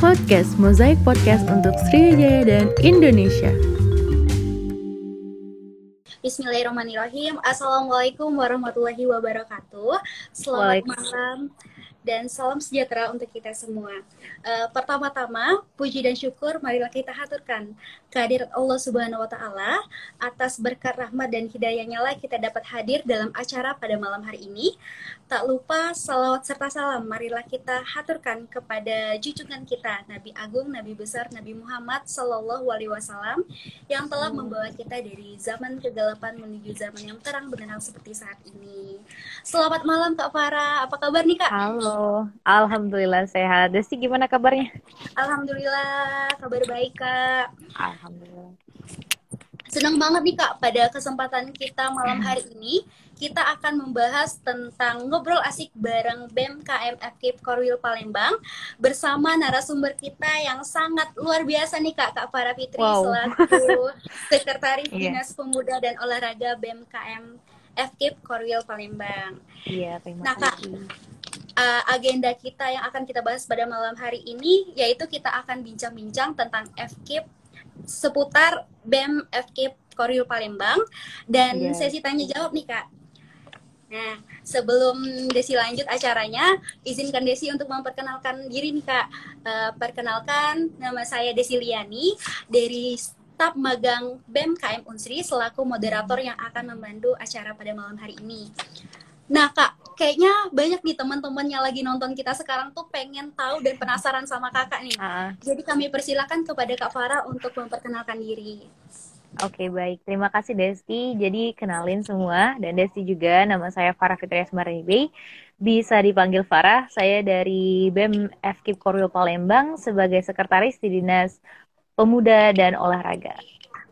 podcast Mozaik Podcast untuk Sriwijaya dan Indonesia. Bismillahirrahmanirrahim. Assalamualaikum warahmatullahi wabarakatuh. Selamat malam dan salam sejahtera untuk kita semua. Uh, pertama-tama, puji dan syukur marilah kita haturkan kehadirat Allah Subhanahu wa taala atas berkat rahmat dan hidayahnya lah kita dapat hadir dalam acara pada malam hari ini. Tak lupa salawat serta salam marilah kita haturkan kepada junjungan kita Nabi Agung, Nabi besar Nabi Muhammad sallallahu alaihi wasallam yang telah membawa kita dari zaman kegelapan menuju zaman yang terang benerang seperti saat ini. Selamat malam Kak Farah, apa kabar nih Kak? Halo, Alhamdulillah sehat. Desi gimana kabarnya? Alhamdulillah, kabar baik Kak. Alhamdulillah. Senang banget nih Kak, pada kesempatan kita malam hari ini, kita akan membahas tentang ngobrol asik bareng BEM KMFK Korwil Palembang bersama narasumber kita yang sangat luar biasa nih Kak, Kak Farah Fitri wow. selaku Sekretaris yeah. Dinas Pemuda dan Olahraga BEM KM FKIP Korwil Palembang. Iya, terima nah, Kak, uh, agenda kita yang akan kita bahas pada malam hari ini yaitu kita akan bincang-bincang tentang FKIP seputar BEM FKIP Korwil Palembang dan yeah. sesi tanya jawab nih Kak. Nah, sebelum Desi lanjut acaranya, izinkan Desi untuk memperkenalkan diri nih Kak. Uh, perkenalkan, nama saya Desi Liani dari staf magang BEM KM Unsri selaku moderator yang akan membantu acara pada malam hari ini. Nah kak, kayaknya banyak nih teman-teman yang lagi nonton kita sekarang tuh pengen tahu dan penasaran sama kakak nih. Uh. Jadi kami persilakan kepada Kak Farah untuk memperkenalkan diri. Oke baik, terima kasih Desti. Jadi kenalin semua dan Desti juga nama saya Farah Fitria Semaribe. Bisa dipanggil Farah. Saya dari BEM FKIP Korwil Palembang sebagai sekretaris di Dinas pemuda dan olahraga.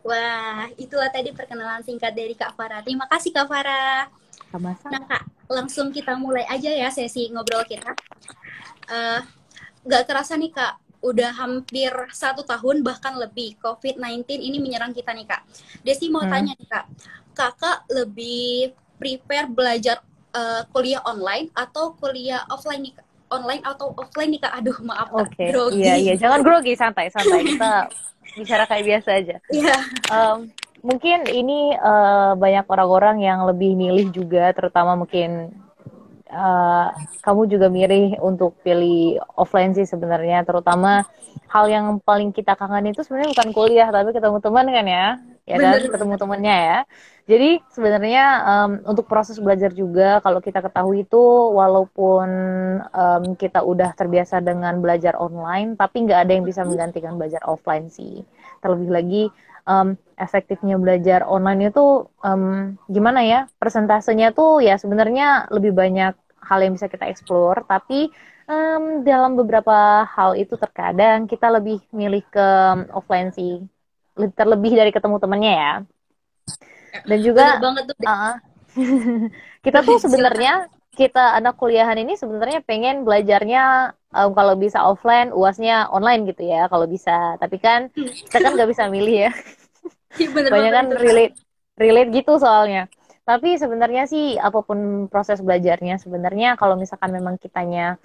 Wah, itulah tadi perkenalan singkat dari Kak Farah. Terima kasih Kak Farah. Sama-sama. Nah Kak, langsung kita mulai aja ya sesi ngobrol kita. Uh, gak kerasa nih Kak, udah hampir satu tahun bahkan lebih COVID-19 ini menyerang kita nih Kak. Desi mau hmm. tanya nih Kak, Kakak lebih prepare belajar uh, kuliah online atau kuliah offline nih Kak? online atau offline nih kak aduh maaf oke okay. iya iya jangan grogi santai santai kita bicara kayak biasa aja iya yeah. um, mungkin ini uh, banyak orang-orang yang lebih milih juga terutama mungkin uh, kamu juga milih untuk pilih offline sih sebenarnya. Terutama hal yang paling kita kangen itu sebenarnya bukan kuliah tapi ketemu teman kan ya. Ya kan? Ketemu temannya ya. Jadi sebenarnya um, untuk proses belajar juga kalau kita ketahui itu walaupun um, kita udah terbiasa dengan belajar online tapi nggak ada yang bisa menggantikan belajar offline sih. Terlebih lagi um, efektifnya belajar online itu um, gimana ya persentasenya tuh ya sebenarnya lebih banyak hal yang bisa kita explore tapi um, dalam beberapa hal itu terkadang kita lebih milih ke offline sih terlebih dari ketemu temannya ya. Dan juga Uh, kita tuh sebenarnya kita anak kuliahan ini sebenarnya pengen belajarnya um, kalau bisa offline, uasnya online gitu ya kalau bisa. Tapi kan kita kan nggak bisa milih ya. Iya, Banyak kan relate relate gitu soalnya. Tapi sebenarnya sih apa pun proses belajarnya sebenarnya kalau misalkan memang kitanya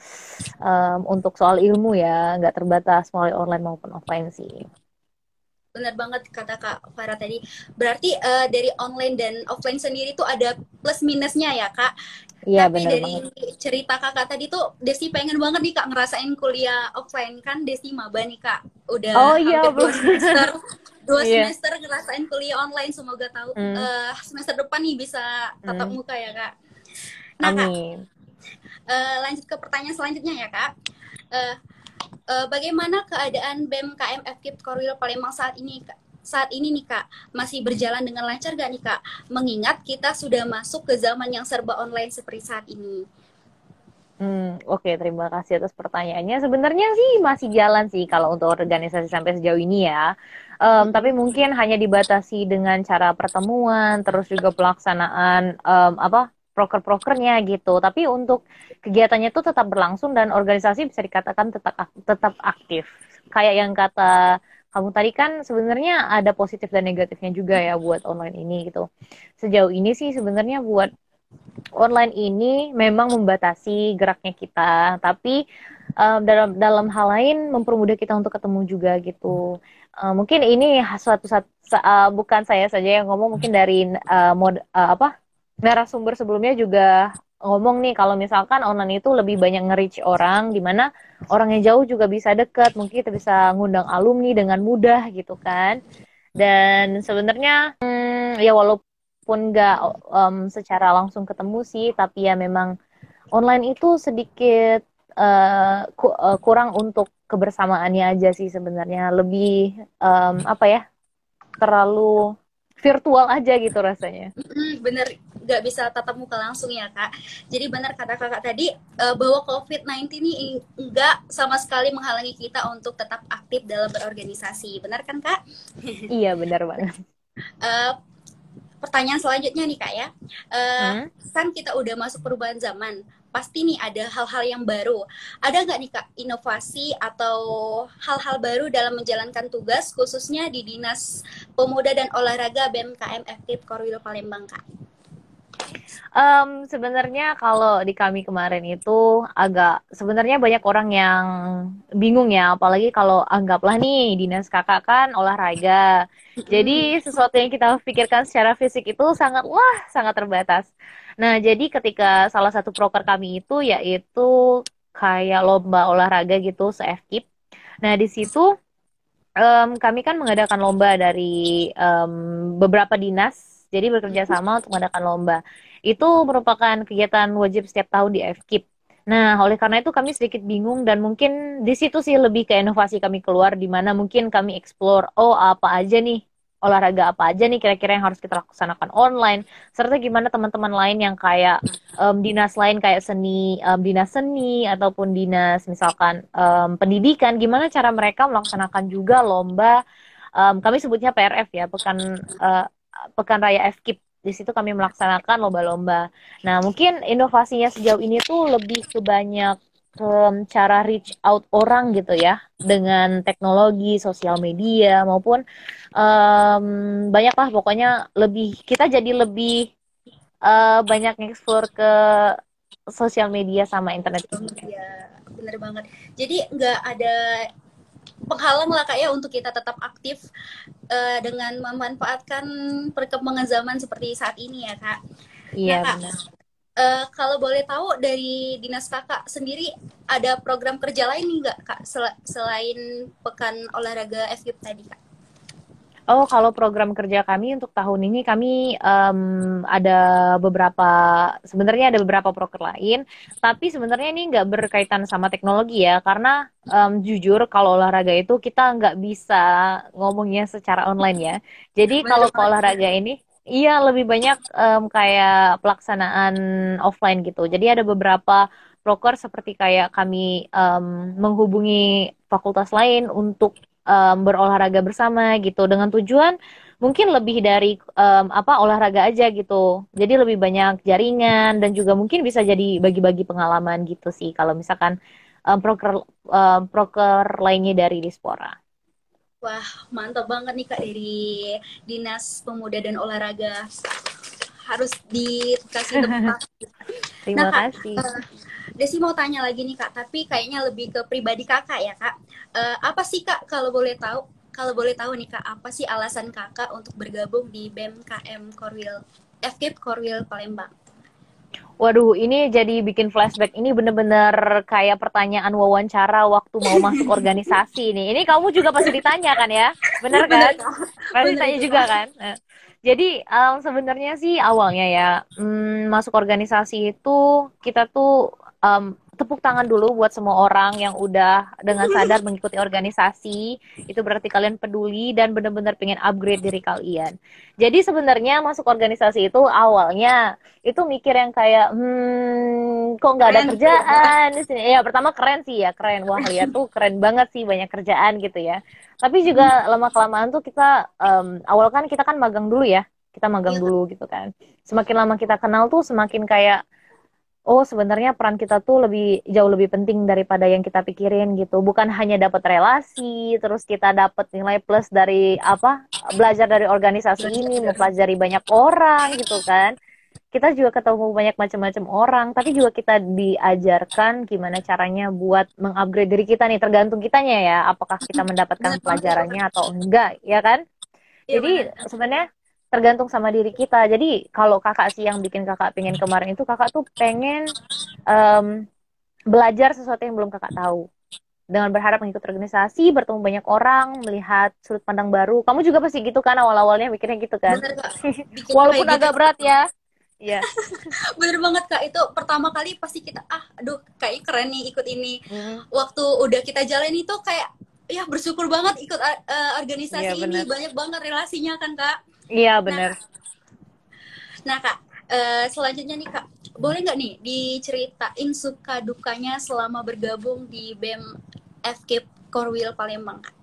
um, untuk soal ilmu ya nggak terbatas melalui online maupun offline sih benar banget kata Kak Farah tadi. Berarti uh, dari online dan offline sendiri tuh ada plus minusnya ya Kak. Iya Tapi benar dari banget. cerita kakak tadi tuh Desi pengen banget nih kak ngerasain kuliah offline kan Desi maba nih kak udah oh, iya, hampir dua semester dua yeah. semester ngerasain kuliah online semoga tahu mm. uh, semester depan nih bisa tatap mm. muka ya kak. Nah Amin. kak uh, lanjut ke pertanyaan selanjutnya ya kak. Uh, uh, bagaimana keadaan BEM KMF KIP Korwil Palembang saat ini Kak? saat ini nih kak masih berjalan dengan lancar gak nih kak mengingat kita sudah masuk ke zaman yang serba online seperti saat ini Hmm, oke, okay, terima kasih atas pertanyaannya. Sebenarnya sih masih jalan sih kalau untuk organisasi sampai sejauh ini ya. Um, tapi mungkin hanya dibatasi dengan cara pertemuan, terus juga pelaksanaan um, apa proker-prokernya gitu. Tapi untuk kegiatannya itu tetap berlangsung dan organisasi bisa dikatakan tetap tetap aktif. Kayak yang kata kamu tadi kan sebenarnya ada positif dan negatifnya juga ya buat online ini gitu. Sejauh ini sih sebenarnya buat online ini memang membatasi geraknya kita, tapi um, dalam dalam hal lain mempermudah kita untuk ketemu juga gitu. Uh, mungkin ini suatu saat uh, bukan saya saja yang ngomong, mungkin dari uh, mod uh, apa narasumber sebelumnya juga ngomong nih kalau misalkan online itu lebih banyak nge-reach orang di mana orang yang jauh juga bisa deket, mungkin kita bisa ngundang alumni dengan mudah gitu kan. Dan sebenarnya hmm, ya walaupun nggak um, secara langsung ketemu sih, tapi ya memang online itu sedikit uh, ku, uh, kurang untuk kebersamaannya aja sih sebenarnya lebih um, apa ya terlalu virtual aja gitu rasanya. bener, nggak bisa tatap muka langsung ya kak. Jadi benar kata kakak tadi uh, bahwa COVID-19 ini nggak sama sekali menghalangi kita untuk tetap aktif dalam berorganisasi. Benar kan kak? iya benar banget. Uh, pertanyaan selanjutnya nih kak ya, uh, hmm? kan kita udah masuk perubahan zaman pasti nih ada hal-hal yang baru. Ada nggak nih Kak inovasi atau hal-hal baru dalam menjalankan tugas khususnya di Dinas Pemuda dan Olahraga BMKM Aktif Korwil Palembang Kak? Um, sebenarnya kalau di kami kemarin itu agak sebenarnya banyak orang yang bingung ya, apalagi kalau anggaplah nih dinas kakak kan olahraga. Jadi sesuatu yang kita pikirkan secara fisik itu sangatlah sangat terbatas. Nah, jadi ketika salah satu proker kami itu yaitu kayak lomba olahraga gitu se-FKIP. Nah, di situ um, kami kan mengadakan lomba dari um, beberapa dinas, jadi bekerja sama untuk mengadakan lomba. Itu merupakan kegiatan wajib setiap tahun di FKIP. Nah, oleh karena itu kami sedikit bingung dan mungkin di situ sih lebih ke inovasi kami keluar di mana mungkin kami explore, oh apa aja nih olahraga apa aja nih kira-kira yang harus kita laksanakan online serta gimana teman-teman lain yang kayak um, dinas lain kayak seni um, dinas seni ataupun dinas misalkan um, pendidikan gimana cara mereka melaksanakan juga lomba um, kami sebutnya PRF ya pekan uh, pekan raya FKIP di situ kami melaksanakan lomba-lomba. Nah, mungkin inovasinya sejauh ini tuh lebih ke banyak um, cara reach out orang gitu ya dengan teknologi sosial media maupun um, banyak lah pokoknya lebih kita jadi lebih uh, banyak explore ke sosial media sama internet. Iya, bener banget. Jadi nggak ada penghalang lah kak ya untuk kita tetap aktif uh, dengan memanfaatkan perkembangan zaman seperti saat ini ya kak. Iya nah, kak, benar. Uh, kalau boleh tahu dari dinas kakak sendiri ada program kerja lain nggak kak sel selain pekan olahraga FGIP tadi kak? Oh kalau program kerja kami untuk tahun ini kami um, ada beberapa sebenarnya ada beberapa proker lain. Tapi sebenarnya ini nggak berkaitan sama teknologi ya karena um, jujur kalau olahraga itu kita nggak bisa ngomongnya secara online ya. Jadi kalau ke olahraga ini Iya, lebih banyak um, kayak pelaksanaan offline gitu. Jadi ada beberapa proker seperti kayak kami um, menghubungi fakultas lain untuk um, berolahraga bersama gitu dengan tujuan mungkin lebih dari um, apa olahraga aja gitu. Jadi lebih banyak jaringan dan juga mungkin bisa jadi bagi-bagi pengalaman gitu sih kalau misalkan um, proker um, proker lainnya dari Dispora. Wah, mantap banget nih Kak dari Dinas Pemuda dan Olahraga. Harus dikasih tempat. Terima nah, kasih. Uh, Desi mau tanya lagi nih Kak, tapi kayaknya lebih ke pribadi Kakak ya Kak. Uh, apa sih Kak kalau boleh tahu? Kalau boleh tahu nih Kak, apa sih alasan Kakak untuk bergabung di BMKM Korwil FKIP Korwil Palembang? Waduh, ini jadi bikin flashback. Ini bener-bener kayak pertanyaan wawancara waktu mau masuk organisasi nih. Ini kamu juga pasti ditanya kan ya? Bener kan? Pasti ditanya juga kan? Nah, jadi um, sebenarnya sih awalnya ya um, masuk organisasi itu kita tuh um, tepuk tangan dulu buat semua orang yang udah dengan sadar mengikuti organisasi. Itu berarti kalian peduli dan benar-benar pengen upgrade diri kalian. Jadi sebenarnya masuk organisasi itu awalnya itu mikir yang kayak hmm kok nggak ada kerjaan di sini. Ya pertama keren sih ya, keren. Wah, lihat tuh keren banget sih banyak kerjaan gitu ya. Tapi juga lama kelamaan tuh kita um, awal kan kita kan magang dulu ya. Kita magang iya. dulu gitu kan. Semakin lama kita kenal tuh semakin kayak oh sebenarnya peran kita tuh lebih jauh lebih penting daripada yang kita pikirin gitu. Bukan hanya dapat relasi terus kita dapat nilai plus dari apa belajar dari organisasi ini mempelajari banyak orang gitu kan. Kita juga ketemu banyak macam-macam orang, tapi juga kita diajarkan gimana caranya buat mengupgrade diri kita nih, tergantung kitanya ya, apakah kita mendapatkan pelajarannya atau enggak, ya kan? Ya, Jadi sebenarnya tergantung sama diri kita. Jadi kalau kakak sih yang bikin kakak pengen kemarin itu kakak tuh pengen um, belajar sesuatu yang belum kakak tahu dengan berharap mengikut organisasi, bertemu banyak orang, melihat sudut pandang baru. Kamu juga pasti gitu kan awal-awalnya mikirnya gitu kan? Bener, Walaupun agak gitu. berat ya. Iya. Bener banget kak. Itu pertama kali pasti kita ah, aduh kayak keren nih ikut ini. Hmm. Waktu udah kita jalan itu kayak ya bersyukur banget ikut uh, organisasi ya, ini banyak banget relasinya kan kak. Iya benar. Nah, nah kak, uh, selanjutnya nih kak, boleh nggak nih diceritain suka dukanya selama bergabung di BEM FK Korwil Palembang kak?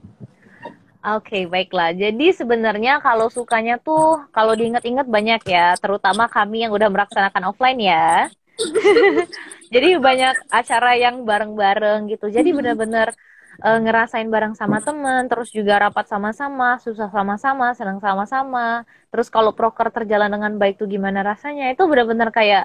Oke, okay, baiklah. Jadi sebenarnya kalau sukanya tuh kalau diingat-ingat banyak ya, terutama kami yang udah melaksanakan offline ya. Jadi banyak acara yang bareng-bareng gitu. Jadi benar-benar uh, ngerasain bareng sama temen, terus juga rapat sama-sama, susah sama-sama, senang sama-sama. Terus kalau proker terjalan dengan baik tuh gimana rasanya? Itu benar-benar kayak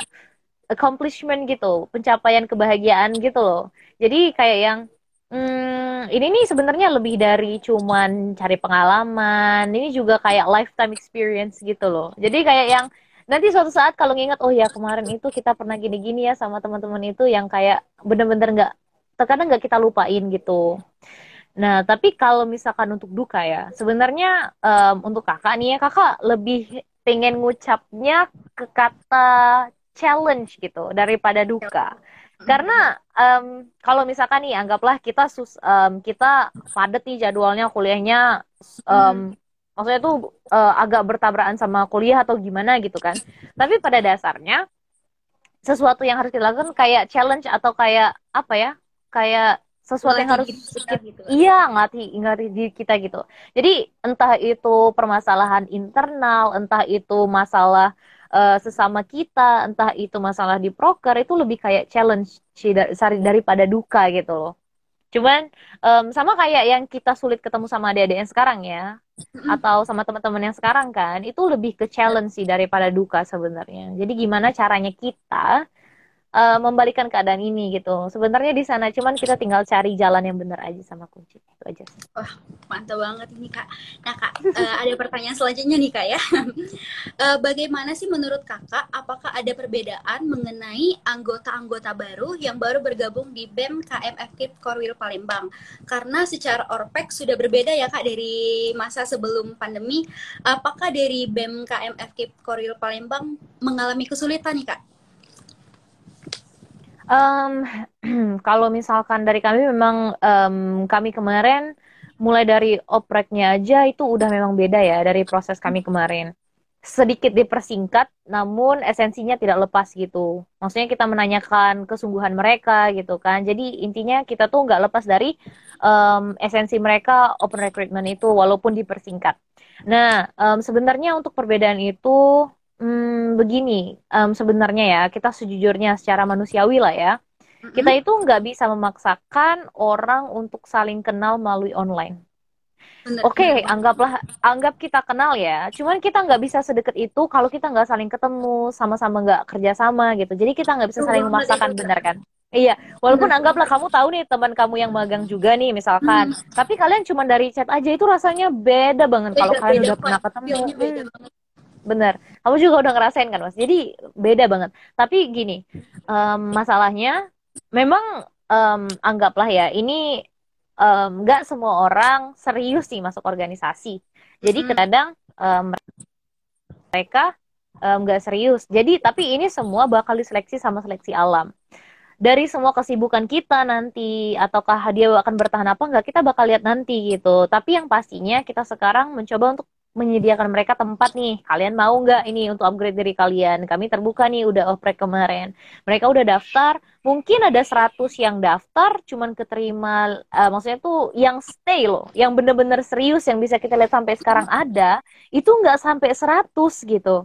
accomplishment gitu, pencapaian kebahagiaan gitu loh. Jadi kayak yang Hmm, ini nih sebenarnya lebih dari cuman cari pengalaman. Ini juga kayak lifetime experience gitu loh. Jadi kayak yang nanti suatu saat kalau nginget, oh ya kemarin itu kita pernah gini-gini ya sama teman-teman itu yang kayak bener-bener nggak, terkadang nggak kita lupain gitu. Nah, tapi kalau misalkan untuk duka ya, sebenarnya um, untuk kakak nih ya, kakak lebih pengen ngucapnya ke kata challenge gitu daripada duka. Karena um, kalau misalkan nih anggaplah kita sus um, kita padat nih jadwalnya kuliahnya um, hmm. maksudnya tuh uh, agak bertabrakan sama kuliah atau gimana gitu kan. Tapi pada dasarnya sesuatu yang harus dilakukan kayak challenge atau kayak apa ya? Kayak sesuatu yang harus kita, gitu. iya ngelatih ngelatih di kita gitu jadi entah itu permasalahan internal entah itu masalah uh, sesama kita, entah itu masalah di proker itu lebih kayak challenge sih daripada duka gitu loh. Cuman um, sama kayak yang kita sulit ketemu sama adik-adik yang sekarang ya, atau sama teman-teman yang sekarang kan, itu lebih ke challenge sih daripada duka sebenarnya. Jadi gimana caranya kita uh, membalikan keadaan ini gitu. Sebenarnya di sana cuman kita tinggal cari jalan yang benar aja sama kunci itu aja. Wah mantap banget ini kak. Nah kak uh, ada pertanyaan selanjutnya nih kak ya. uh, bagaimana sih menurut kakak? Apakah ada perbedaan mengenai anggota-anggota baru yang baru bergabung di BEM KMFK Korwil Palembang? Karena secara orpek sudah berbeda ya kak dari masa sebelum pandemi. Apakah dari BEM KMFK Korwil Palembang mengalami kesulitan nih kak? Um, kalau misalkan dari kami memang um, kami kemarin mulai dari opreknya aja itu udah memang beda ya dari proses kami kemarin. Sedikit dipersingkat, namun esensinya tidak lepas gitu. Maksudnya kita menanyakan kesungguhan mereka gitu kan. Jadi intinya kita tuh nggak lepas dari um, esensi mereka open recruitment itu walaupun dipersingkat. Nah, um, sebenarnya untuk perbedaan itu Hmm, begini, um, sebenarnya ya kita sejujurnya secara manusiawi lah ya, mm-hmm. kita itu nggak bisa memaksakan orang untuk saling kenal melalui online. Oke, okay, anggaplah anggap kita kenal ya. Cuman kita nggak bisa sedekat itu kalau kita nggak saling ketemu, sama-sama nggak kerja sama gitu. Jadi kita nggak bisa saling memaksakan, benar kan? Iya, walaupun anggaplah kamu tahu nih teman kamu yang magang juga nih misalkan, hmm. tapi kalian cuma dari chat aja itu rasanya beda banget kalau kalian udah pernah ketemu. Beda hmm bener. Kamu juga udah ngerasain kan mas? Jadi beda banget. Tapi gini um, masalahnya memang um, anggaplah ya ini nggak um, semua orang serius sih masuk organisasi. Jadi hmm. kadang um, mereka nggak um, serius. Jadi tapi ini semua bakal diseleksi sama seleksi alam. Dari semua kesibukan kita nanti ataukah dia akan bertahan apa enggak kita bakal lihat nanti gitu. Tapi yang pastinya kita sekarang mencoba untuk menyediakan mereka tempat nih. Kalian mau nggak ini untuk upgrade diri kalian? Kami terbuka nih udah oprek kemarin. Mereka udah daftar, mungkin ada 100 yang daftar, cuman keterima, uh, maksudnya tuh yang stay loh, yang bener-bener serius yang bisa kita lihat sampai sekarang ada, itu nggak sampai 100 gitu.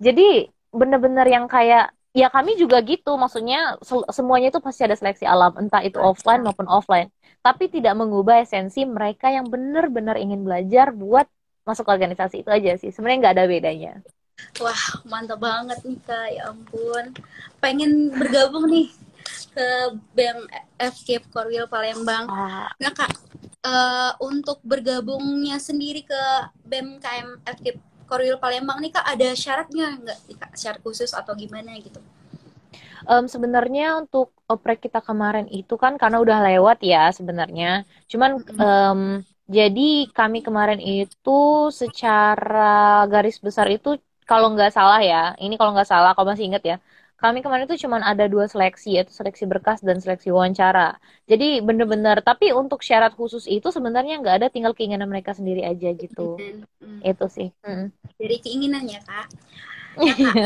Jadi bener-bener yang kayak ya kami juga gitu maksudnya semuanya itu pasti ada seleksi alam entah itu offline maupun offline tapi tidak mengubah esensi mereka yang benar-benar ingin belajar buat masuk organisasi itu aja sih sebenarnya nggak ada bedanya Wah, mantap banget nih Kak, ya ampun. Pengen bergabung nih ke BEM FK Korwil Palembang. Ah, Nah Kak, eh, untuk bergabungnya sendiri ke BEM KM FK Korwil Palembang nih Kak, ada syaratnya nggak Kak? Syarat khusus atau gimana gitu? em, sebenarnya untuk oprek kita kemarin itu kan karena udah lewat ya sebenarnya. Cuman Mm-mm. em, jadi kami kemarin itu secara garis besar itu kalau nggak salah ya, ini kalau nggak salah, kalau masih ingat ya, kami kemarin itu cuman ada dua seleksi yaitu seleksi berkas dan seleksi wawancara. Jadi bener-bener, tapi untuk syarat khusus itu sebenarnya nggak ada, tinggal keinginan mereka sendiri aja gitu. Dan, mm, Itu sih. Mm. dari keinginan ya Kak. Nah Kak,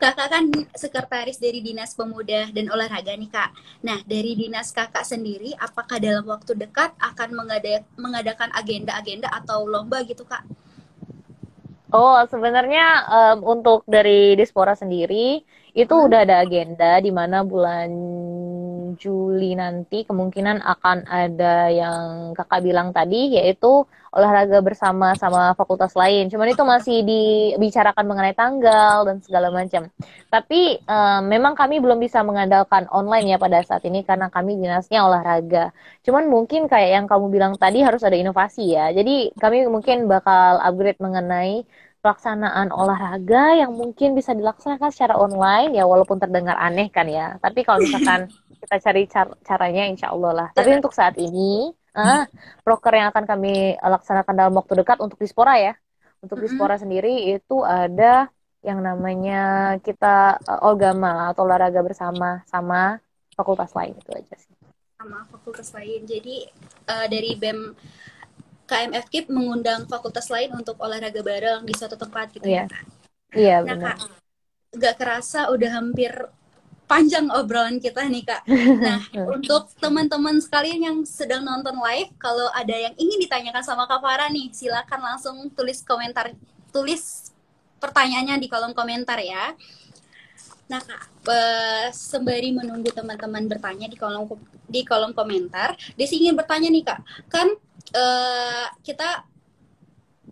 Kakak kan sekretaris dari Dinas Pemuda dan Olahraga nih Kak. Nah, dari dinas Kakak sendiri, apakah dalam waktu dekat akan mengada- mengadakan agenda-agenda atau lomba gitu Kak? Oh, sebenarnya em, untuk dari Dispora sendiri itu Hmm? udah ada agenda di mana bulan Juli nanti kemungkinan akan ada yang kakak bilang tadi yaitu olahraga bersama sama fakultas lain. Cuman itu masih dibicarakan mengenai tanggal dan segala macam. Tapi em, memang kami belum bisa mengandalkan online ya pada saat ini karena kami dinasnya olahraga. Cuman mungkin kayak yang kamu bilang tadi harus ada inovasi ya. Jadi kami mungkin bakal upgrade mengenai pelaksanaan olahraga yang mungkin bisa dilaksanakan secara online ya walaupun terdengar aneh kan ya. Tapi kalau misalkan kita cari car- caranya insya Allah lah. Tapi untuk saat ini, ah, proker yang akan kami laksanakan dalam waktu dekat untuk Dispora ya. Untuk. Dispora sendiri itu ada yang namanya kita eh, Olgama atau olahraga bersama sama fakultas lain itu aja sih. sama fakultas lain. Jadi eh, dari BEM KMF KIP mengundang fakultas lain untuk olahraga bareng di suatu tempat gitu Iya. ya. Iya Nah benar. Kak, gak kerasa udah hampir panjang obrolan kita nih Kak. Nah, untuk teman-teman sekalian yang sedang nonton live, kalau ada yang ingin ditanyakan sama Kak Farah nih, silakan langsung tulis komentar, tulis pertanyaannya di kolom komentar ya. Nah, Kak, eh, sembari menunggu teman-teman bertanya di kolom di kolom komentar, Desi ingin bertanya nih, Kak. Kan eh, kita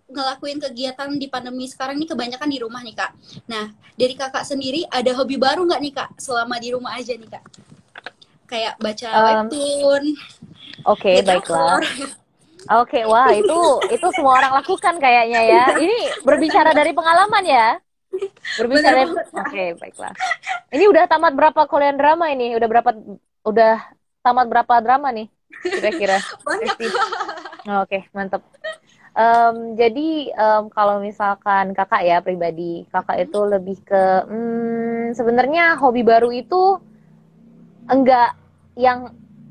ngelakuin kegiatan di pandemi sekarang ini kebanyakan di rumah nih, Kak. Nah, dari Kakak sendiri ada hobi baru nggak nih, Kak, selama di rumah aja nih, Kak? Kayak baca Um, webtoon, Oke, baca baiklah. Oke, wah itu itu semua orang lakukan kayaknya ya. Ini berbicara dari pengalaman ya. Berbicara. Oke, baiklah. Ini udah tamat berapa kuliah drama ini? Udah berapa udah tamat berapa drama nih? Kira-kira. Banyak, Oke, mantap. Em, jadi em, kalau misalkan kakak ya pribadi, kakak itu lebih ke hmm, sebenarnya hobi baru itu enggak yang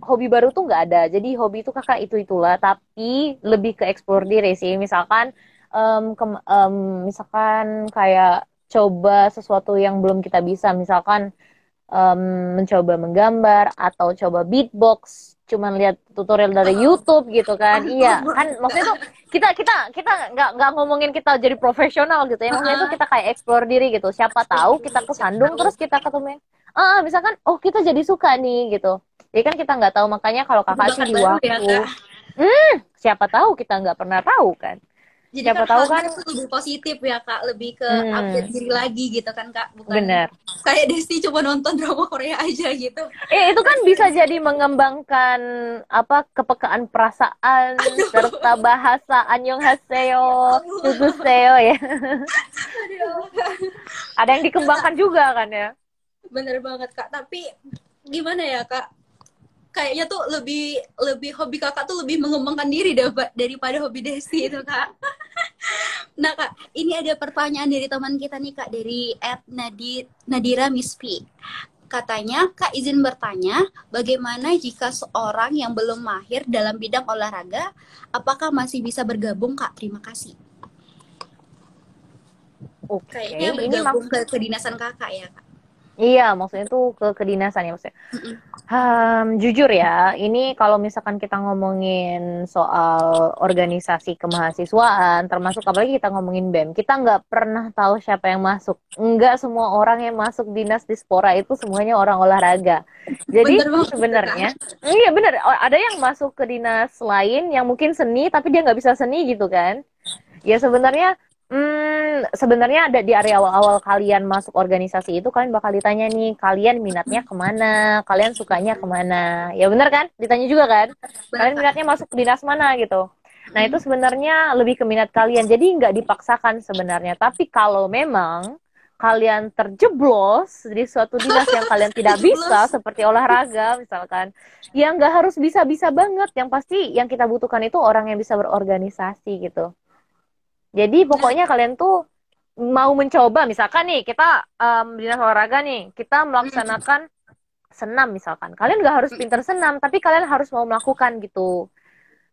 hobi baru tuh nggak ada. Jadi hobi itu kakak itu itulah, tapi lebih ke explore diri sih. Misalkan em, kem- em, misalkan kayak coba sesuatu yang belum kita bisa, misalkan em, mencoba menggambar atau coba beatbox, cuman lihat tutorial dari YouTube gitu kan. Iya, kan maksudnya tuh kita kita kita nggak nggak ngomongin kita jadi profesional gitu ya. Maksudnya tuh kita kayak explore diri gitu. Siapa tahu kita kesandung terus kita ketemu ah misalkan oh kita jadi suka nih gitu. Jadi kan kita nggak tahu makanya kalau kakak sih di baru waktu ya, Kak. siapa tahu kita nggak pernah tahu kan. Jadi Siapa kan tahu kan- itu lebih positif ya kak, lebih ke Hmm. update diri lagi gitu kan kak, bukan Bener. kayak Desti cuma nonton drama Korea aja gitu. Eh, itu kan bisa jadi mengembangkan apa kepekaan perasaan serta bahasa annyeonghaseyo, seo ya. Ada yang dikembangkan juga kan ya. Bener banget kak, tapi gimana ya kak? Kayaknya tuh lebih lebih hobi kakak tuh lebih mengembangkan diri daripada, daripada hobi Desti itu kak. Nah kak, ini ada pertanyaan dari teman kita nih kak dari Ed Nadi, Nadira Mispi. Katanya, Kak izin bertanya, bagaimana jika seorang yang belum mahir dalam bidang olahraga, apakah masih bisa bergabung, Kak? Terima kasih. Oke, Kayaknya ini bergabung maksud ke kedinasan Kakak ya, Kak? Iya maksudnya tuh ke kedinasan ya maksudnya. Hmm, jujur ya, ini kalau misalkan kita ngomongin soal organisasi kemahasiswaan, termasuk apalagi kita ngomongin BEM, kita nggak pernah tahu siapa yang masuk. Nggak semua orang yang masuk dinas dispora itu semuanya orang olahraga. Jadi sebenarnya, iya bener, ada yang masuk ke dinas lain yang mungkin seni, tapi dia nggak bisa seni gitu kan. Ya sebenarnya Hmm, sebenarnya ada di area awal-awal kalian masuk organisasi itu kalian bakal ditanya nih, kalian minatnya ke mana, kalian sukanya ke mana, ya benar kan? Ditanya juga kan? Kalian minatnya masuk dinas mana gitu. Nah itu sebenarnya lebih ke minat kalian, jadi nggak dipaksakan sebenarnya. Tapi kalau memang kalian terjeblos di suatu dinas yang kalian tidak bisa, seperti olahraga misalkan, ya nggak harus bisa-bisa banget. Yang pasti yang kita butuhkan itu orang yang bisa berorganisasi gitu. Jadi pokoknya kalian tuh mau mencoba, misalkan nih kita um, dinas olahraga nih, kita melaksanakan senam misalkan. Kalian nggak harus pinter senam, tapi kalian harus mau melakukan gitu.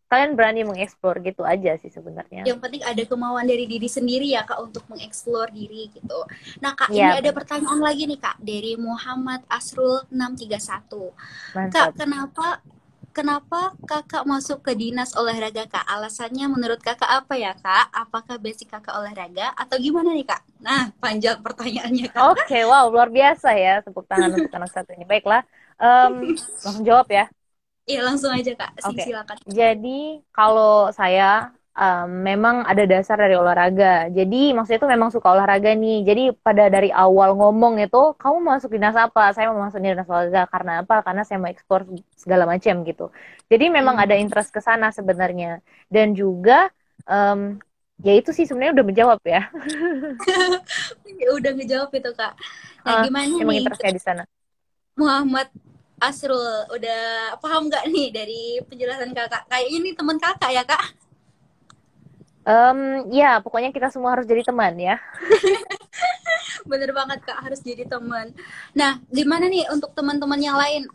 Kalian berani mengeksplor gitu aja sih sebenarnya. Yang penting ada kemauan dari diri sendiri ya kak untuk mengeksplor diri gitu. Nah kak Ya, ini ada pertanyaan lagi nih kak dari Muhammad Asrul 631. Mantap. Kak kenapa kenapa kakak masuk ke dinas olahraga kak? Alasannya menurut kakak apa ya kak? Apakah basic kakak olahraga atau gimana nih kak? Nah panjang pertanyaannya kak. Oke, wow, luar biasa ya tepuk tangan untuk anak satu ini. Baiklah, Em, langsung jawab ya. Iya langsung aja kak. Oke. Silakan. Jadi kalau saya em, memang ada dasar dari olahraga. Jadi maksudnya itu memang suka olahraga nih. Jadi pada dari awal ngomong itu, kamu masuk dinas apa? Saya mau masuk dinas olahraga karena apa? Karena saya mau ekspor segala macam gitu. Jadi memang Hmm. ada interest ke sana sebenarnya. Dan juga em, ya itu sih sebenarnya udah menjawab ya. Ya, udah ngejawab itu kak. Nah Ah, gimana Emang nih interestnya di sana. Muhammad Asrul udah paham nggak nih dari penjelasan kakak? Kayaknya ini teman kakak ya kak? Em, ya, pokoknya kita semua harus jadi teman ya. Bener banget kak harus jadi teman. Nah gimana nih untuk teman-teman yang lain?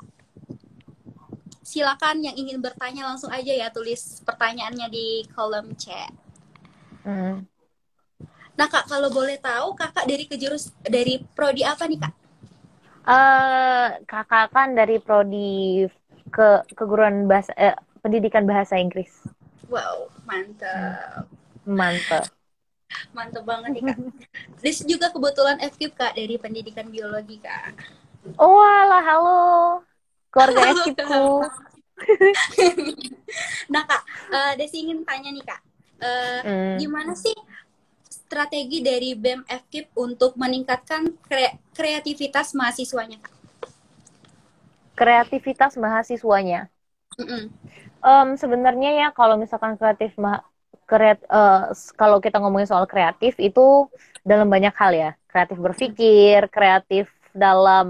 Silakan yang ingin bertanya langsung aja ya tulis pertanyaannya di kolom chat. Hmm. Nah kak kalau boleh tahu kakak dari kejurus dari prodi apa nih kak? eh kakak kan dari prodi ke keguruan bahasa eh, pendidikan bahasa Inggris. Wow mantap, Mantap. mantap banget nih kak. This juga kebetulan FKIP kak dari pendidikan biologi kak. Oh, alah, halo. Keluarga ekipku. Nah kak, eh, Desi ingin tanya nih kak, Eh, Hmm. gimana sih strategi dari BEM FKIP untuk meningkatkan kre- kreativitas mahasiswanya kak? Kreativitas mahasiswanya. Mm-mm. Em, sebenarnya ya kalau misalkan kreatif ma kreat eh, s- kalau kita ngomongin soal kreatif itu dalam banyak hal ya. Kreatif berpikir, kreatif dalam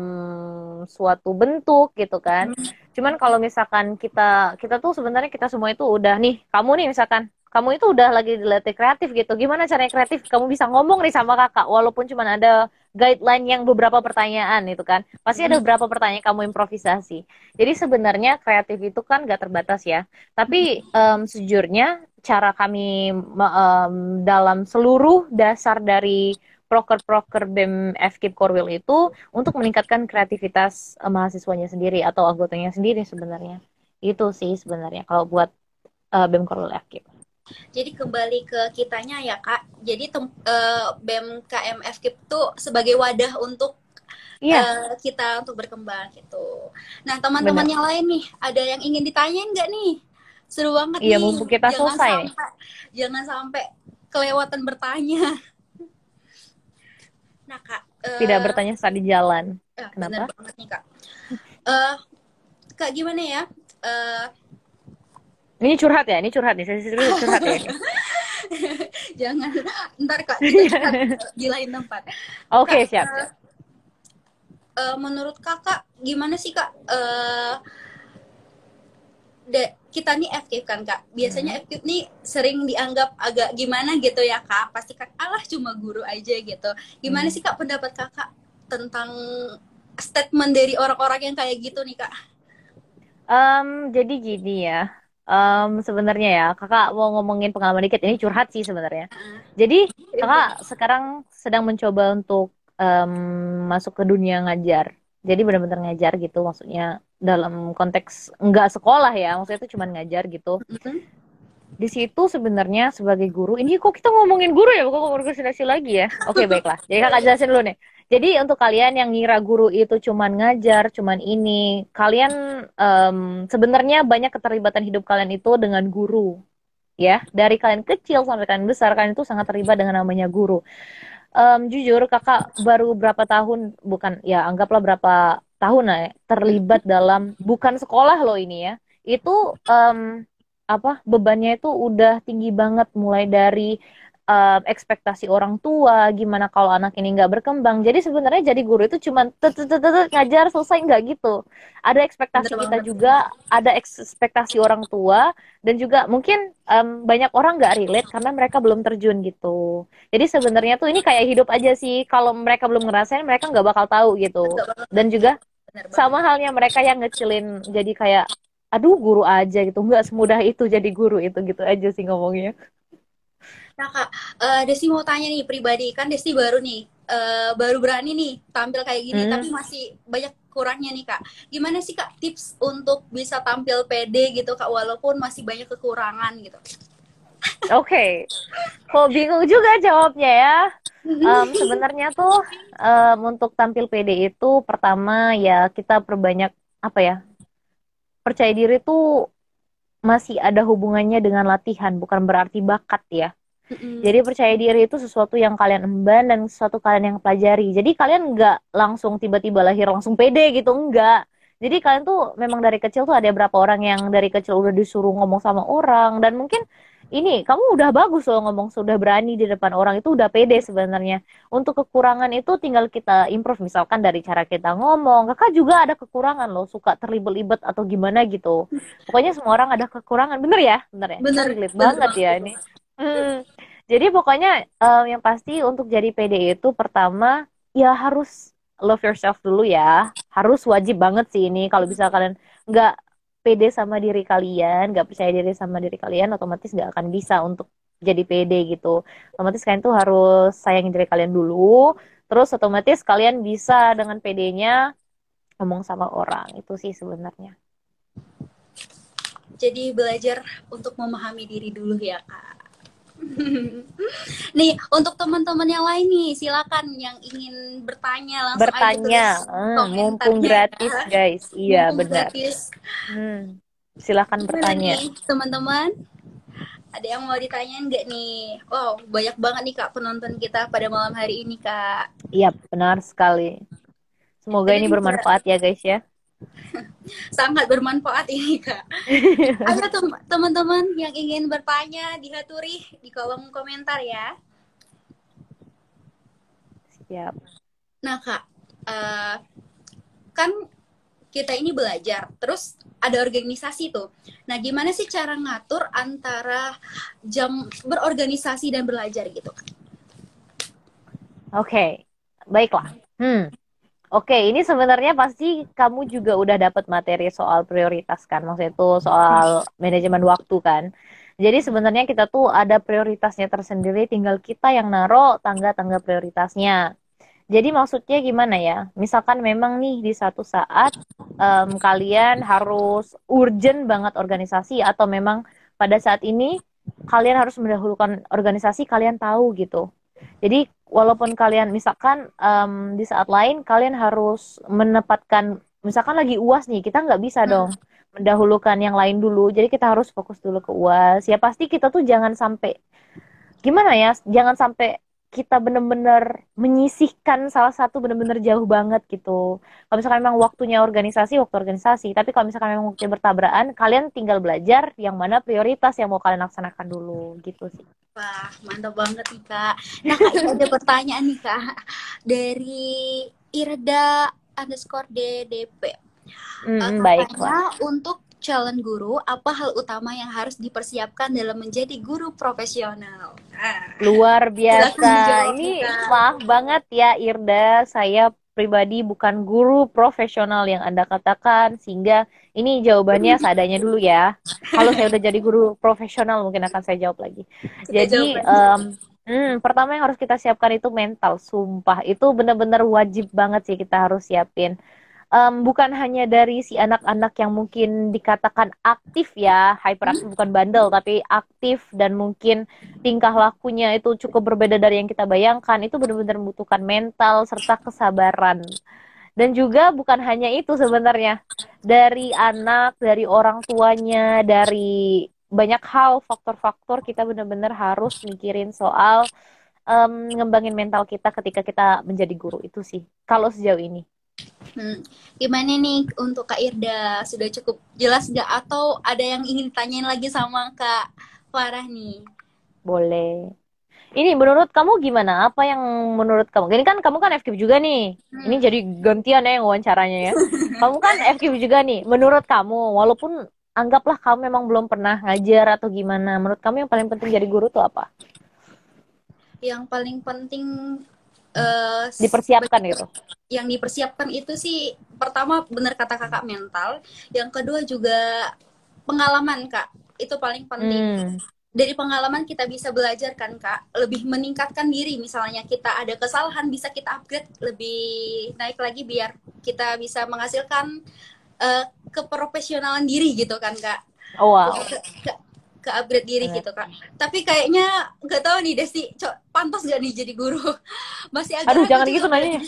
suatu bentuk gitu kan. Cuman kalau misalkan kita kita tuh sebenarnya kita semua itu udah nih, kamu nih misalkan kamu itu udah lagi dilatih kreatif gitu. Gimana caranya kreatif? Kamu bisa ngomong nih sama kakak walaupun cuman ada guideline yang beberapa pertanyaan itu kan. Pasti ada beberapa pertanyaan kamu improvisasi. Jadi sebenarnya kreatif itu kan gak terbatas ya. Tapi em, sejujurnya cara kami em, dalam seluruh dasar dari proker-proker BEM FKIP Korwil itu untuk meningkatkan kreativitas eh, mahasiswanya sendiri atau anggotanya sendiri sebenarnya. Itu sih sebenarnya kalau buat eh, BEM Korwil FKIP. Jadi kembali ke kitanya ya kak. Jadi tem- BEM KM FKIP tuh sebagai wadah untuk Iya, eh, kita untuk berkembang gitu. Nah teman-teman yang lain nih, ada yang ingin ditanyain nggak nih? Seru banget Iya, nih. mumpung kita Jangan selesai nih. sampai, jangan sampai kelewatan bertanya. Nah kak, eh, tidak bertanya saat di jalan. eh, Kenapa? bener banget nih kak. Eh, kak gimana ya? Eh, Ini curhat ya, ini curhat nih, sesi curhat ya. jangan, ntar kak di lain tempat. Oke, Kak, siap. eh, eh, menurut kakak gimana sih kak? Eh, de- kita nih FKIP kan kak. Biasanya FKIP nih sering dianggap agak gimana gitu ya kak. Pasti kan alah cuma guru aja gitu. Gimana Hmm. sih kak pendapat kakak tentang statement dari orang-orang yang kayak gitu nih kak? Em, jadi gini ya, Em, sebenarnya ya, kakak mau ngomongin pengalaman dikit, ini curhat sih sebenarnya. Jadi kakak sekarang sedang mencoba untuk em, masuk ke dunia ngajar. Jadi benar-benar ngajar gitu, maksudnya dalam konteks nggak sekolah ya, maksudnya itu cuma ngajar gitu. Di situ sebenarnya sebagai guru, ini kok kita ngomongin guru ya, bukan organisasi lagi ya? Oke baiklah, jadi kakak jelasin dulu nih. Jadi untuk kalian yang ngira guru itu cuman ngajar, cuman ini, kalian em, sebenarnya banyak keterlibatan hidup kalian itu dengan guru. ya dari kalian kecil sampai kalian besar kalian itu sangat terlibat dengan namanya guru um, jujur kakak baru berapa tahun bukan ya anggaplah berapa tahun lah ya, terlibat dalam bukan sekolah loh ini ya itu um, apa bebannya itu udah tinggi banget mulai dari uh, ekspektasi orang tua, gimana kalau anak ini nggak berkembang. Jadi sebenarnya jadi guru itu cuma ngajar selesai nggak gitu. Ada ekspektasi Betul kita banget. juga, ada ekspektasi orang tua, dan juga mungkin um, banyak orang nggak relate karena mereka belum terjun gitu. Jadi sebenarnya tuh ini kayak hidup aja sih. Kalau mereka belum ngerasain, mereka nggak bakal tahu gitu. Dan juga sama halnya mereka yang ngecilin jadi kayak aduh guru aja gitu nggak semudah itu jadi guru itu gitu aja sih ngomongnya Nah kak, uh, Desi mau tanya nih pribadi kan Desi baru nih uh, baru berani nih tampil kayak gini, hmm. tapi masih banyak kurangnya nih kak. Gimana sih kak tips untuk bisa tampil pede gitu kak walaupun masih banyak kekurangan gitu? Oke, okay. kok bingung juga jawabnya ya. Um, sebenarnya tuh um, untuk tampil pede itu pertama ya kita perbanyak apa ya percaya diri tuh masih ada hubungannya dengan latihan bukan berarti bakat ya mm Jadi percaya diri itu sesuatu yang kalian emban dan sesuatu kalian yang pelajari. Jadi kalian nggak langsung tiba-tiba lahir langsung pede gitu, enggak. Jadi kalian tuh memang dari kecil tuh ada berapa orang yang dari kecil udah disuruh ngomong sama orang dan mungkin ini kamu udah bagus loh ngomong sudah berani di depan orang itu udah pede sebenarnya. Untuk kekurangan itu tinggal kita improve misalkan dari cara kita ngomong. Kakak juga ada kekurangan loh, suka terlibat-libat atau gimana gitu. Pokoknya semua orang ada kekurangan, bener ya? Bener ya? Bener, bener banget ya ini. Hmm. Jadi pokoknya um, yang pasti untuk jadi PD itu pertama ya harus love yourself dulu ya. Harus wajib banget sih ini kalau bisa kalian nggak pede sama diri kalian, nggak percaya diri sama diri kalian, otomatis nggak akan bisa untuk jadi pede gitu. Otomatis kalian tuh harus sayangin diri kalian dulu. Terus otomatis kalian bisa dengan PD-nya ngomong sama orang. Itu sih sebenarnya. Jadi belajar untuk memahami diri dulu ya, Kak. nih untuk teman-teman yang lain nih silakan yang ingin bertanya langsung bertanya. aja hmm, mumpung gratis guys. Iya mumpung benar. gratis. Hmm, silakan Gimana bertanya. teman-teman? Ada yang mau ditanyain nggak nih? Wow banyak banget nih kak penonton kita pada malam hari ini kak. Iya benar sekali. Semoga ini bermanfaat ya guys ya sangat bermanfaat ini kak. Ada teman-teman yang ingin bertanya dihaturi di kolom komentar ya. Siap. Nah kak, uh, kan kita ini belajar, terus ada organisasi tuh. Nah gimana sih cara ngatur antara jam berorganisasi dan belajar gitu? Oke, okay. baiklah. Hmm. Oke, ini sebenarnya pasti kamu juga udah dapat materi soal prioritas kan, maksudnya itu soal manajemen waktu kan. Jadi sebenarnya kita tuh ada prioritasnya tersendiri, tinggal kita yang naro tangga-tangga prioritasnya. Jadi maksudnya gimana ya? Misalkan memang nih di satu saat um, kalian harus urgent banget organisasi atau memang pada saat ini kalian harus mendahulukan organisasi, kalian tahu gitu. Jadi walaupun kalian misalkan um, di saat lain kalian harus menempatkan misalkan lagi uas nih kita nggak bisa hmm. dong mendahulukan yang lain dulu jadi kita harus fokus dulu ke uas ya pasti kita tuh jangan sampai gimana ya jangan sampai kita benar-benar menyisihkan salah satu benar-benar jauh banget gitu. Kalau misalkan memang waktunya organisasi, waktu organisasi. Tapi kalau misalkan memang waktunya bertabrakan, kalian tinggal belajar yang mana prioritas yang mau kalian laksanakan dulu gitu sih. Wah, mantap banget nih Kak. Nah Kak, ada pertanyaan nih Kak. Dari Irda underscore DDP. Hmm, uh, baiklah. Untuk calon guru, apa hal utama yang harus dipersiapkan dalam menjadi guru profesional? Luar biasa. Ini maaf banget ya Irda, saya pribadi bukan guru profesional yang Anda katakan sehingga ini jawabannya seadanya dulu ya. Kalau saya udah jadi guru profesional mungkin akan saya jawab lagi. Jadi um, hmm, pertama yang harus kita siapkan itu mental, sumpah itu benar-benar wajib banget sih kita harus siapin um, bukan hanya dari si anak-anak yang mungkin dikatakan aktif ya, hyperaktif hmm. bukan bandel tapi aktif dan mungkin tingkah lakunya itu cukup berbeda dari yang kita bayangkan. Itu benar-benar membutuhkan mental serta kesabaran. Dan juga bukan hanya itu sebenarnya. Dari anak, dari orang tuanya, dari banyak hal faktor-faktor kita benar-benar harus mikirin soal um, ngembangin mental kita ketika kita menjadi guru itu sih kalau sejauh ini Hmm. Gimana nih untuk Kak Irda? Sudah cukup jelas nggak? Atau ada yang ingin ditanyain lagi sama Kak Farah nih? Boleh. Ini menurut kamu gimana? Apa yang menurut kamu? Ini kan kamu kan FKIP juga nih. Hmm. Ini jadi gantian ya yang wawancaranya ya. kamu kan FKIP juga nih. Menurut kamu, walaupun anggaplah kamu memang belum pernah ngajar atau gimana, menurut kamu yang paling penting jadi guru tuh apa? Yang paling penting uh, dipersiapkan gitu? yang dipersiapkan itu sih pertama benar kata kakak mental. Yang kedua juga pengalaman kak. Itu paling penting. Hmm. dari pengalaman kita bisa belajar kan kak? Lebih meningkatkan diri. Misalnya kita ada kesalahan bisa kita upgrade lebih naik lagi biar kita bisa menghasilkan uh, keprofesionalan diri gitu kan kak? Oh, wow. Ke upgrade diri hmm. gitu kak. Tapi kayaknya nggak tahu nih Desi cok pantas gak nih jadi guru? Masih agak aduh jangan gitu nanya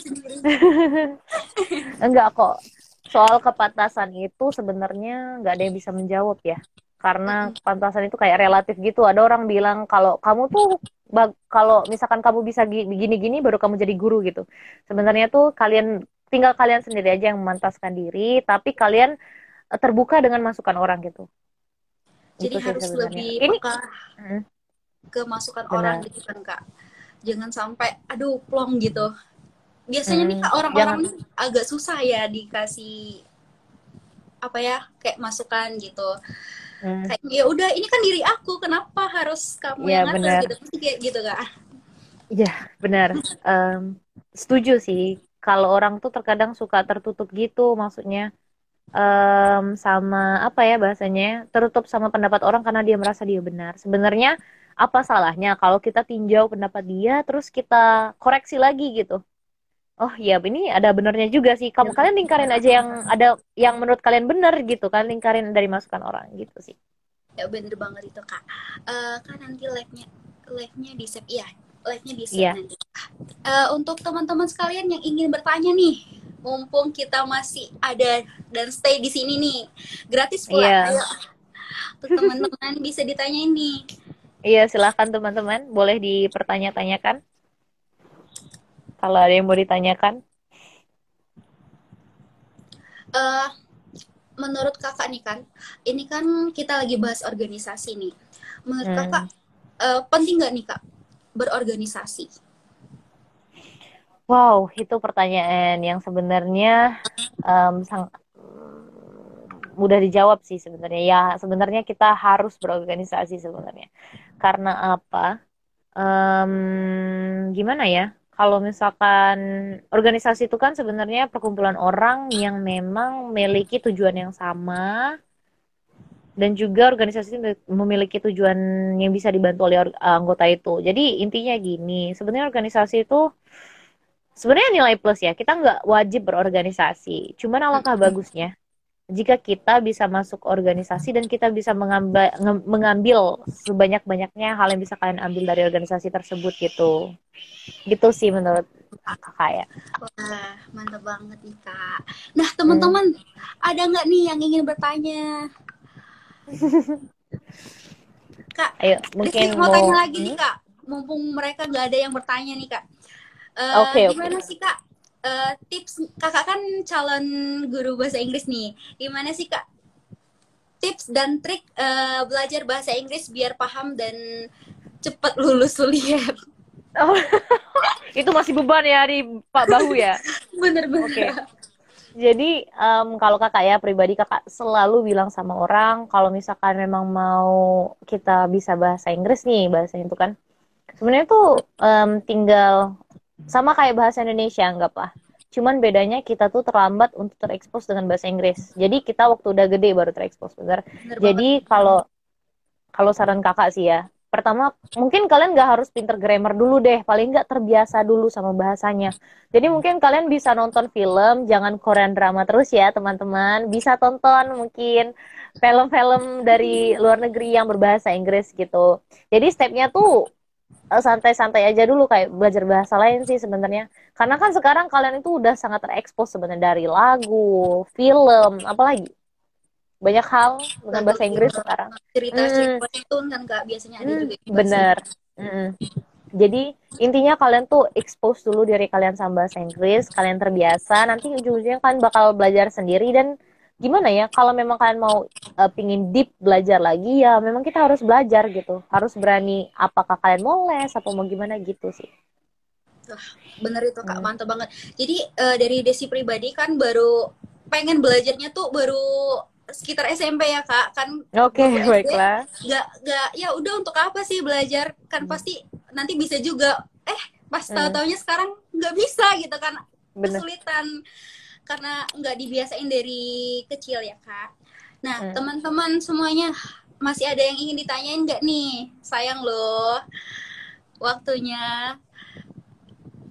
enggak kok. Soal kepantasan itu sebenarnya nggak ada yang bisa menjawab ya. Karena kepantasan itu kayak relatif gitu. Ada orang bilang kalau kamu tuh kalau misalkan kamu bisa gini-gini baru kamu jadi guru gitu. Sebenarnya tuh kalian tinggal kalian sendiri aja yang memantaskan diri tapi kalian eh, terbuka dengan masukan orang gitu jadi itu harus lebih ini peka hmm. ke masukan Benar. orang gitu kan kak. Jangan sampai aduh plong gitu. Biasanya hmm. nih kak orang-orang agak susah ya dikasih apa ya kayak masukan gitu. Hmm. kayak ya udah ini kan diri aku kenapa harus kamu ya, yang ngatur? gitu. Kayak gitu kak. Iya benar. Um, setuju sih. Kalau orang tuh terkadang suka tertutup gitu maksudnya um, sama apa ya bahasanya tertutup sama pendapat orang karena dia merasa dia benar. Sebenarnya apa salahnya kalau kita tinjau pendapat dia terus kita koreksi lagi gitu. Oh iya ini ada benernya juga sih. Kamu ya, kalian lingkarin aja yang ada yang menurut kalian benar gitu kan lingkarin dari masukan orang gitu sih. Ya bener banget itu kak. Uh, kan nanti live-nya live-nya di save ya live-nya di save yeah. nanti. Uh, untuk teman-teman sekalian yang ingin bertanya nih mumpung kita masih ada dan stay di sini nih. Gratis pula. Yeah. ayo. Teman-teman bisa ditanyain nih. Iya silahkan teman-teman. Boleh dipertanya-tanyakan. Kalau ada yang mau ditanyakan. Uh, menurut kakak nih kan ini kan kita lagi bahas organisasi nih. Menurut hmm. kakak uh, penting nggak nih kak berorganisasi Wow, itu pertanyaan yang sebenarnya um, sang, mudah dijawab sih sebenarnya. Ya, sebenarnya kita harus berorganisasi sebenarnya. Karena apa? Um, gimana ya? Kalau misalkan organisasi itu kan sebenarnya perkumpulan orang yang memang memiliki tujuan yang sama dan juga organisasi memiliki tujuan yang bisa dibantu oleh anggota itu. Jadi intinya gini, sebenarnya organisasi itu sebenarnya nilai plus ya kita nggak wajib berorganisasi. Cuman alangkah bagusnya jika kita bisa masuk organisasi dan kita bisa mengambil mengambil sebanyak banyaknya hal yang bisa kalian ambil dari organisasi tersebut gitu. Gitu sih menurut kakak ya. Wah mantap banget nih kak. Nah teman-teman hmm. ada nggak nih yang ingin bertanya? Kak ayo mungkin mau, mau tanya lagi hmm? nih kak. Mumpung mereka nggak ada yang bertanya nih kak Uh, okay, gimana okay. sih kak uh, tips kakak kan calon guru bahasa Inggris nih. Gimana sih kak tips dan trik uh, belajar bahasa Inggris biar paham dan cepat lulus kuliah? Oh, itu masih beban ya di Pak Bahu ya. Bener-bener. Oke. Okay. Jadi um, kalau kakak ya pribadi kakak selalu bilang sama orang kalau misalkan memang mau kita bisa bahasa Inggris nih bahasa itu kan sebenarnya tuh um, tinggal sama kayak bahasa Indonesia anggaplah cuman bedanya kita tuh terlambat untuk terekspos dengan bahasa Inggris. Jadi kita waktu udah gede baru terekspos bener, bener jadi kalau kalau saran kakak sih ya pertama mungkin kalian nggak harus pinter grammar dulu deh. Paling nggak terbiasa dulu sama bahasanya. Jadi mungkin kalian bisa nonton film jangan Korean drama terus ya teman-teman. Bisa tonton mungkin film-film dari luar negeri yang berbahasa Inggris gitu. Jadi stepnya tuh santai-santai aja dulu kayak belajar bahasa lain sih sebenarnya. Karena kan sekarang kalian itu udah sangat terekspos sebenarnya dari lagu, film, apalagi banyak hal dengan bahasa Inggris sekarang. Cerita cerita itu kan kak biasanya ada Hmm, juga. bener. Mm. Jadi intinya kalian tuh expose dulu diri kalian sama bahasa Inggris, kalian terbiasa, nanti ujung-ujungnya kalian bakal belajar sendiri dan gimana ya kalau memang kalian mau uh, pingin deep belajar lagi ya memang kita harus belajar gitu, harus berani apakah kalian mau les atau mau gimana gitu sih. Bener itu kak, Hmm. mantap banget. Jadi eh, dari Desi pribadi kan baru pengen belajarnya tuh baru sekitar SMP ya kak, kan Oke, SD, baiklah. nggak nggak ya udah untuk apa sih belajar kan Hmm. pasti nanti bisa juga eh pas Hmm. tahu-taunya sekarang nggak bisa gitu kan Bener. kesulitan karena nggak dibiasain dari kecil ya kak. Nah Hmm. teman-teman semuanya masih ada yang ingin ditanyain nggak nih? Sayang loh waktunya.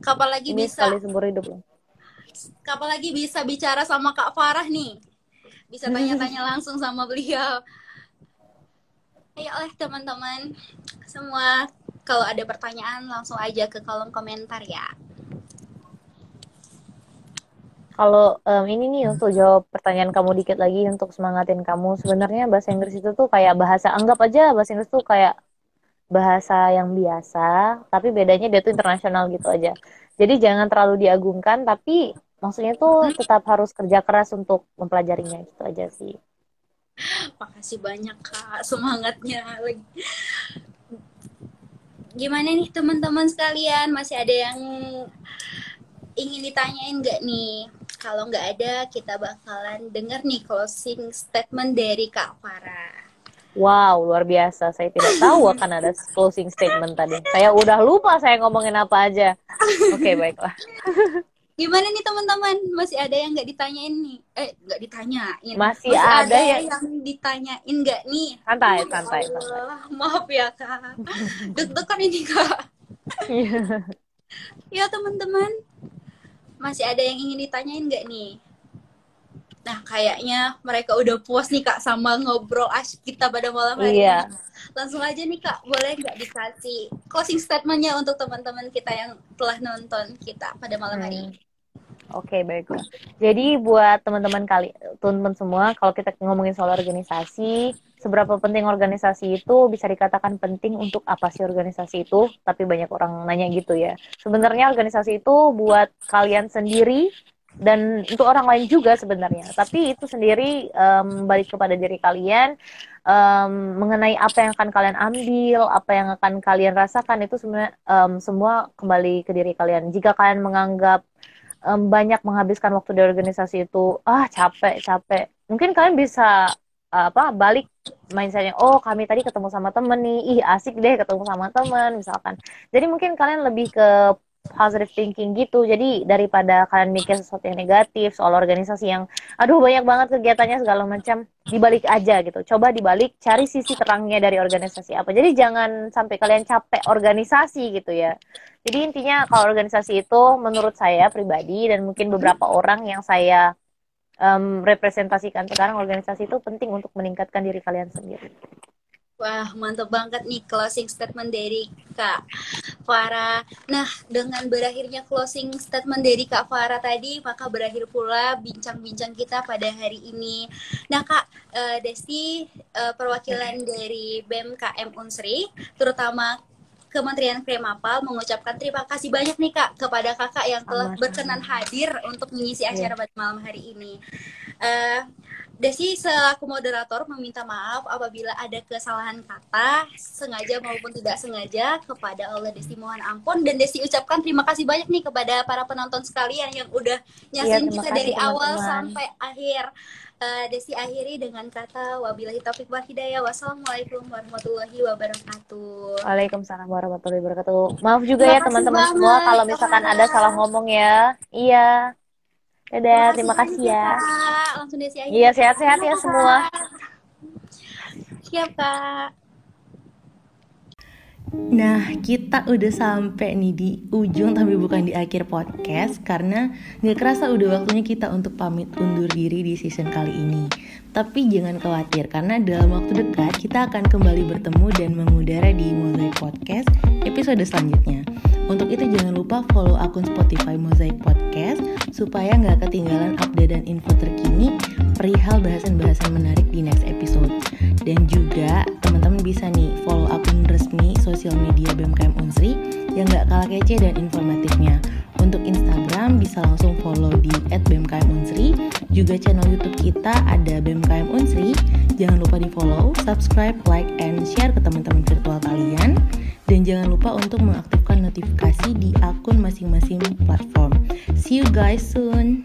Kapan lagi Ini bisa? sekali seumur hidup loh. Kapan lagi bisa bicara sama Kak Farah nih? Bisa tanya-tanya langsung sama beliau. Ayo oleh teman-teman semua kalau ada pertanyaan langsung aja ke kolom komentar ya. Kalau em, ini nih untuk jawab pertanyaan kamu dikit lagi untuk semangatin kamu, sebenarnya bahasa Inggris itu tuh kayak bahasa anggap aja bahasa Inggris tuh kayak bahasa yang biasa, tapi bedanya dia tuh internasional gitu aja. Jadi jangan terlalu diagungkan, tapi maksudnya tuh tetap harus kerja keras untuk mempelajarinya gitu aja sih. Makasih banyak Kak semangatnya lagi. Gimana nih teman-teman sekalian? Masih ada yang ingin ditanyain nggak nih? Kalau nggak ada, kita bakalan dengar nih closing statement dari Kak Farah. Wow, luar biasa. Saya tidak tahu akan ada closing statement tadi. Saya udah lupa saya ngomongin apa aja. Oke, baiklah. Gimana nih teman-teman? Masih ada yang nggak ditanyain nih? Eh, nggak ditanyain. Masih ada yang- yang ditanyain nggak nih? Santai, Ya santai, santai. Allah, Maaf ya kak. Deg-degan ini kak. Ya teman-teman, masih ada yang ingin ditanyain nggak nih? Nah, kayaknya mereka udah puas nih kak sama ngobrol asyik kita pada malam hari Iya. ini. Langsung aja nih kak, boleh nggak dikasih closing statementnya untuk teman-teman kita yang telah nonton kita pada malam hari Hmm. ini? Oke, baiklah. Jadi buat teman-teman kali, teman-teman semua, kalau kita ngomongin soal organisasi, seberapa penting organisasi itu bisa dikatakan penting untuk apa sih organisasi itu? Tapi banyak orang nanya gitu ya. Sebenarnya organisasi itu buat kalian sendiri dan untuk orang lain juga sebenarnya. Tapi itu sendiri em, balik kepada diri kalian em, mengenai apa yang akan kalian ambil, apa yang akan kalian rasakan itu sebenarnya em, semua kembali ke diri kalian. Jika kalian menganggap em, banyak menghabiskan waktu di organisasi itu ah capek capek mungkin kalian bisa apa balik mindsetnya oh kami tadi ketemu sama temen nih. Ih asik deh ketemu sama temen misalkan. Jadi mungkin kalian lebih ke positive thinking gitu. Jadi daripada kalian mikir sesuatu yang negatif soal organisasi yang aduh banyak banget kegiatannya segala macam dibalik aja gitu. Coba dibalik cari sisi terangnya dari organisasi apa. Jadi jangan sampai kalian capek organisasi gitu ya. Jadi intinya kalau organisasi itu menurut saya pribadi dan mungkin beberapa orang yang saya em, representasikan sekarang organisasi itu penting untuk meningkatkan diri kalian sendiri. Wah, mantap banget nih closing statement dari Kak Farah. Nah, dengan berakhirnya closing statement dari Kak Farah tadi, maka berakhir pula bincang-bincang kita pada hari ini. Nah, Kak eh, Desti, eh, perwakilan dari BEM KM Unsri, terutama Kementerian Kremapal mengucapkan terima kasih banyak nih Kak kepada Kakak yang telah berkenan hadir untuk mengisi Iya. acara pada malam hari ini. Eh, Desi selaku moderator meminta maaf apabila ada kesalahan kata sengaja maupun tidak sengaja kepada Allah Desi mohon ampun dan Desi ucapkan terima kasih banyak nih kepada para penonton sekalian yang udah nyaksiin terima kita kasih, dari awal teman-teman. sampai akhir. Eh, Desi akhiri dengan kata wabillahi taufiq wal hidayah wassalamualaikum warahmatullahi wabarakatuh. Waalaikumsalam warahmatullahi wabarakatuh. Maaf juga ya Terima kasih teman-teman semua kalau misalkan ada salah ngomong ya. Iya. Dadah, terima kasih ya. Langsung Desi akhiri. Iya, sehat-sehat ya semua. Siap Kak. Nah, kita udah sampai nih di ujung tapi bukan di akhir podcast karena nggak kerasa udah waktunya kita untuk pamit undur diri di season kali ini. Tapi jangan khawatir karena dalam waktu dekat kita akan kembali bertemu dan mengudara di Mozaik Podcast episode selanjutnya. Untuk itu jangan lupa follow akun Spotify Mosaic Podcast supaya nggak ketinggalan update dan info terkini perihal bahasan-bahasan menarik di next episode. Dan juga teman-teman bisa nih follow akun resmi sosial media BMKM Unsri yang nggak kalah kece dan informatifnya. Untuk Instagram bisa langsung follow di @bmkmunsri. Juga channel YouTube kita ada BMKM Unsri. Jangan lupa di follow, subscribe, like, and share ke teman-teman virtual kalian. Dan jangan lupa untuk mengaktifkan notifikasi di akun masing-masing platform. See you guys soon.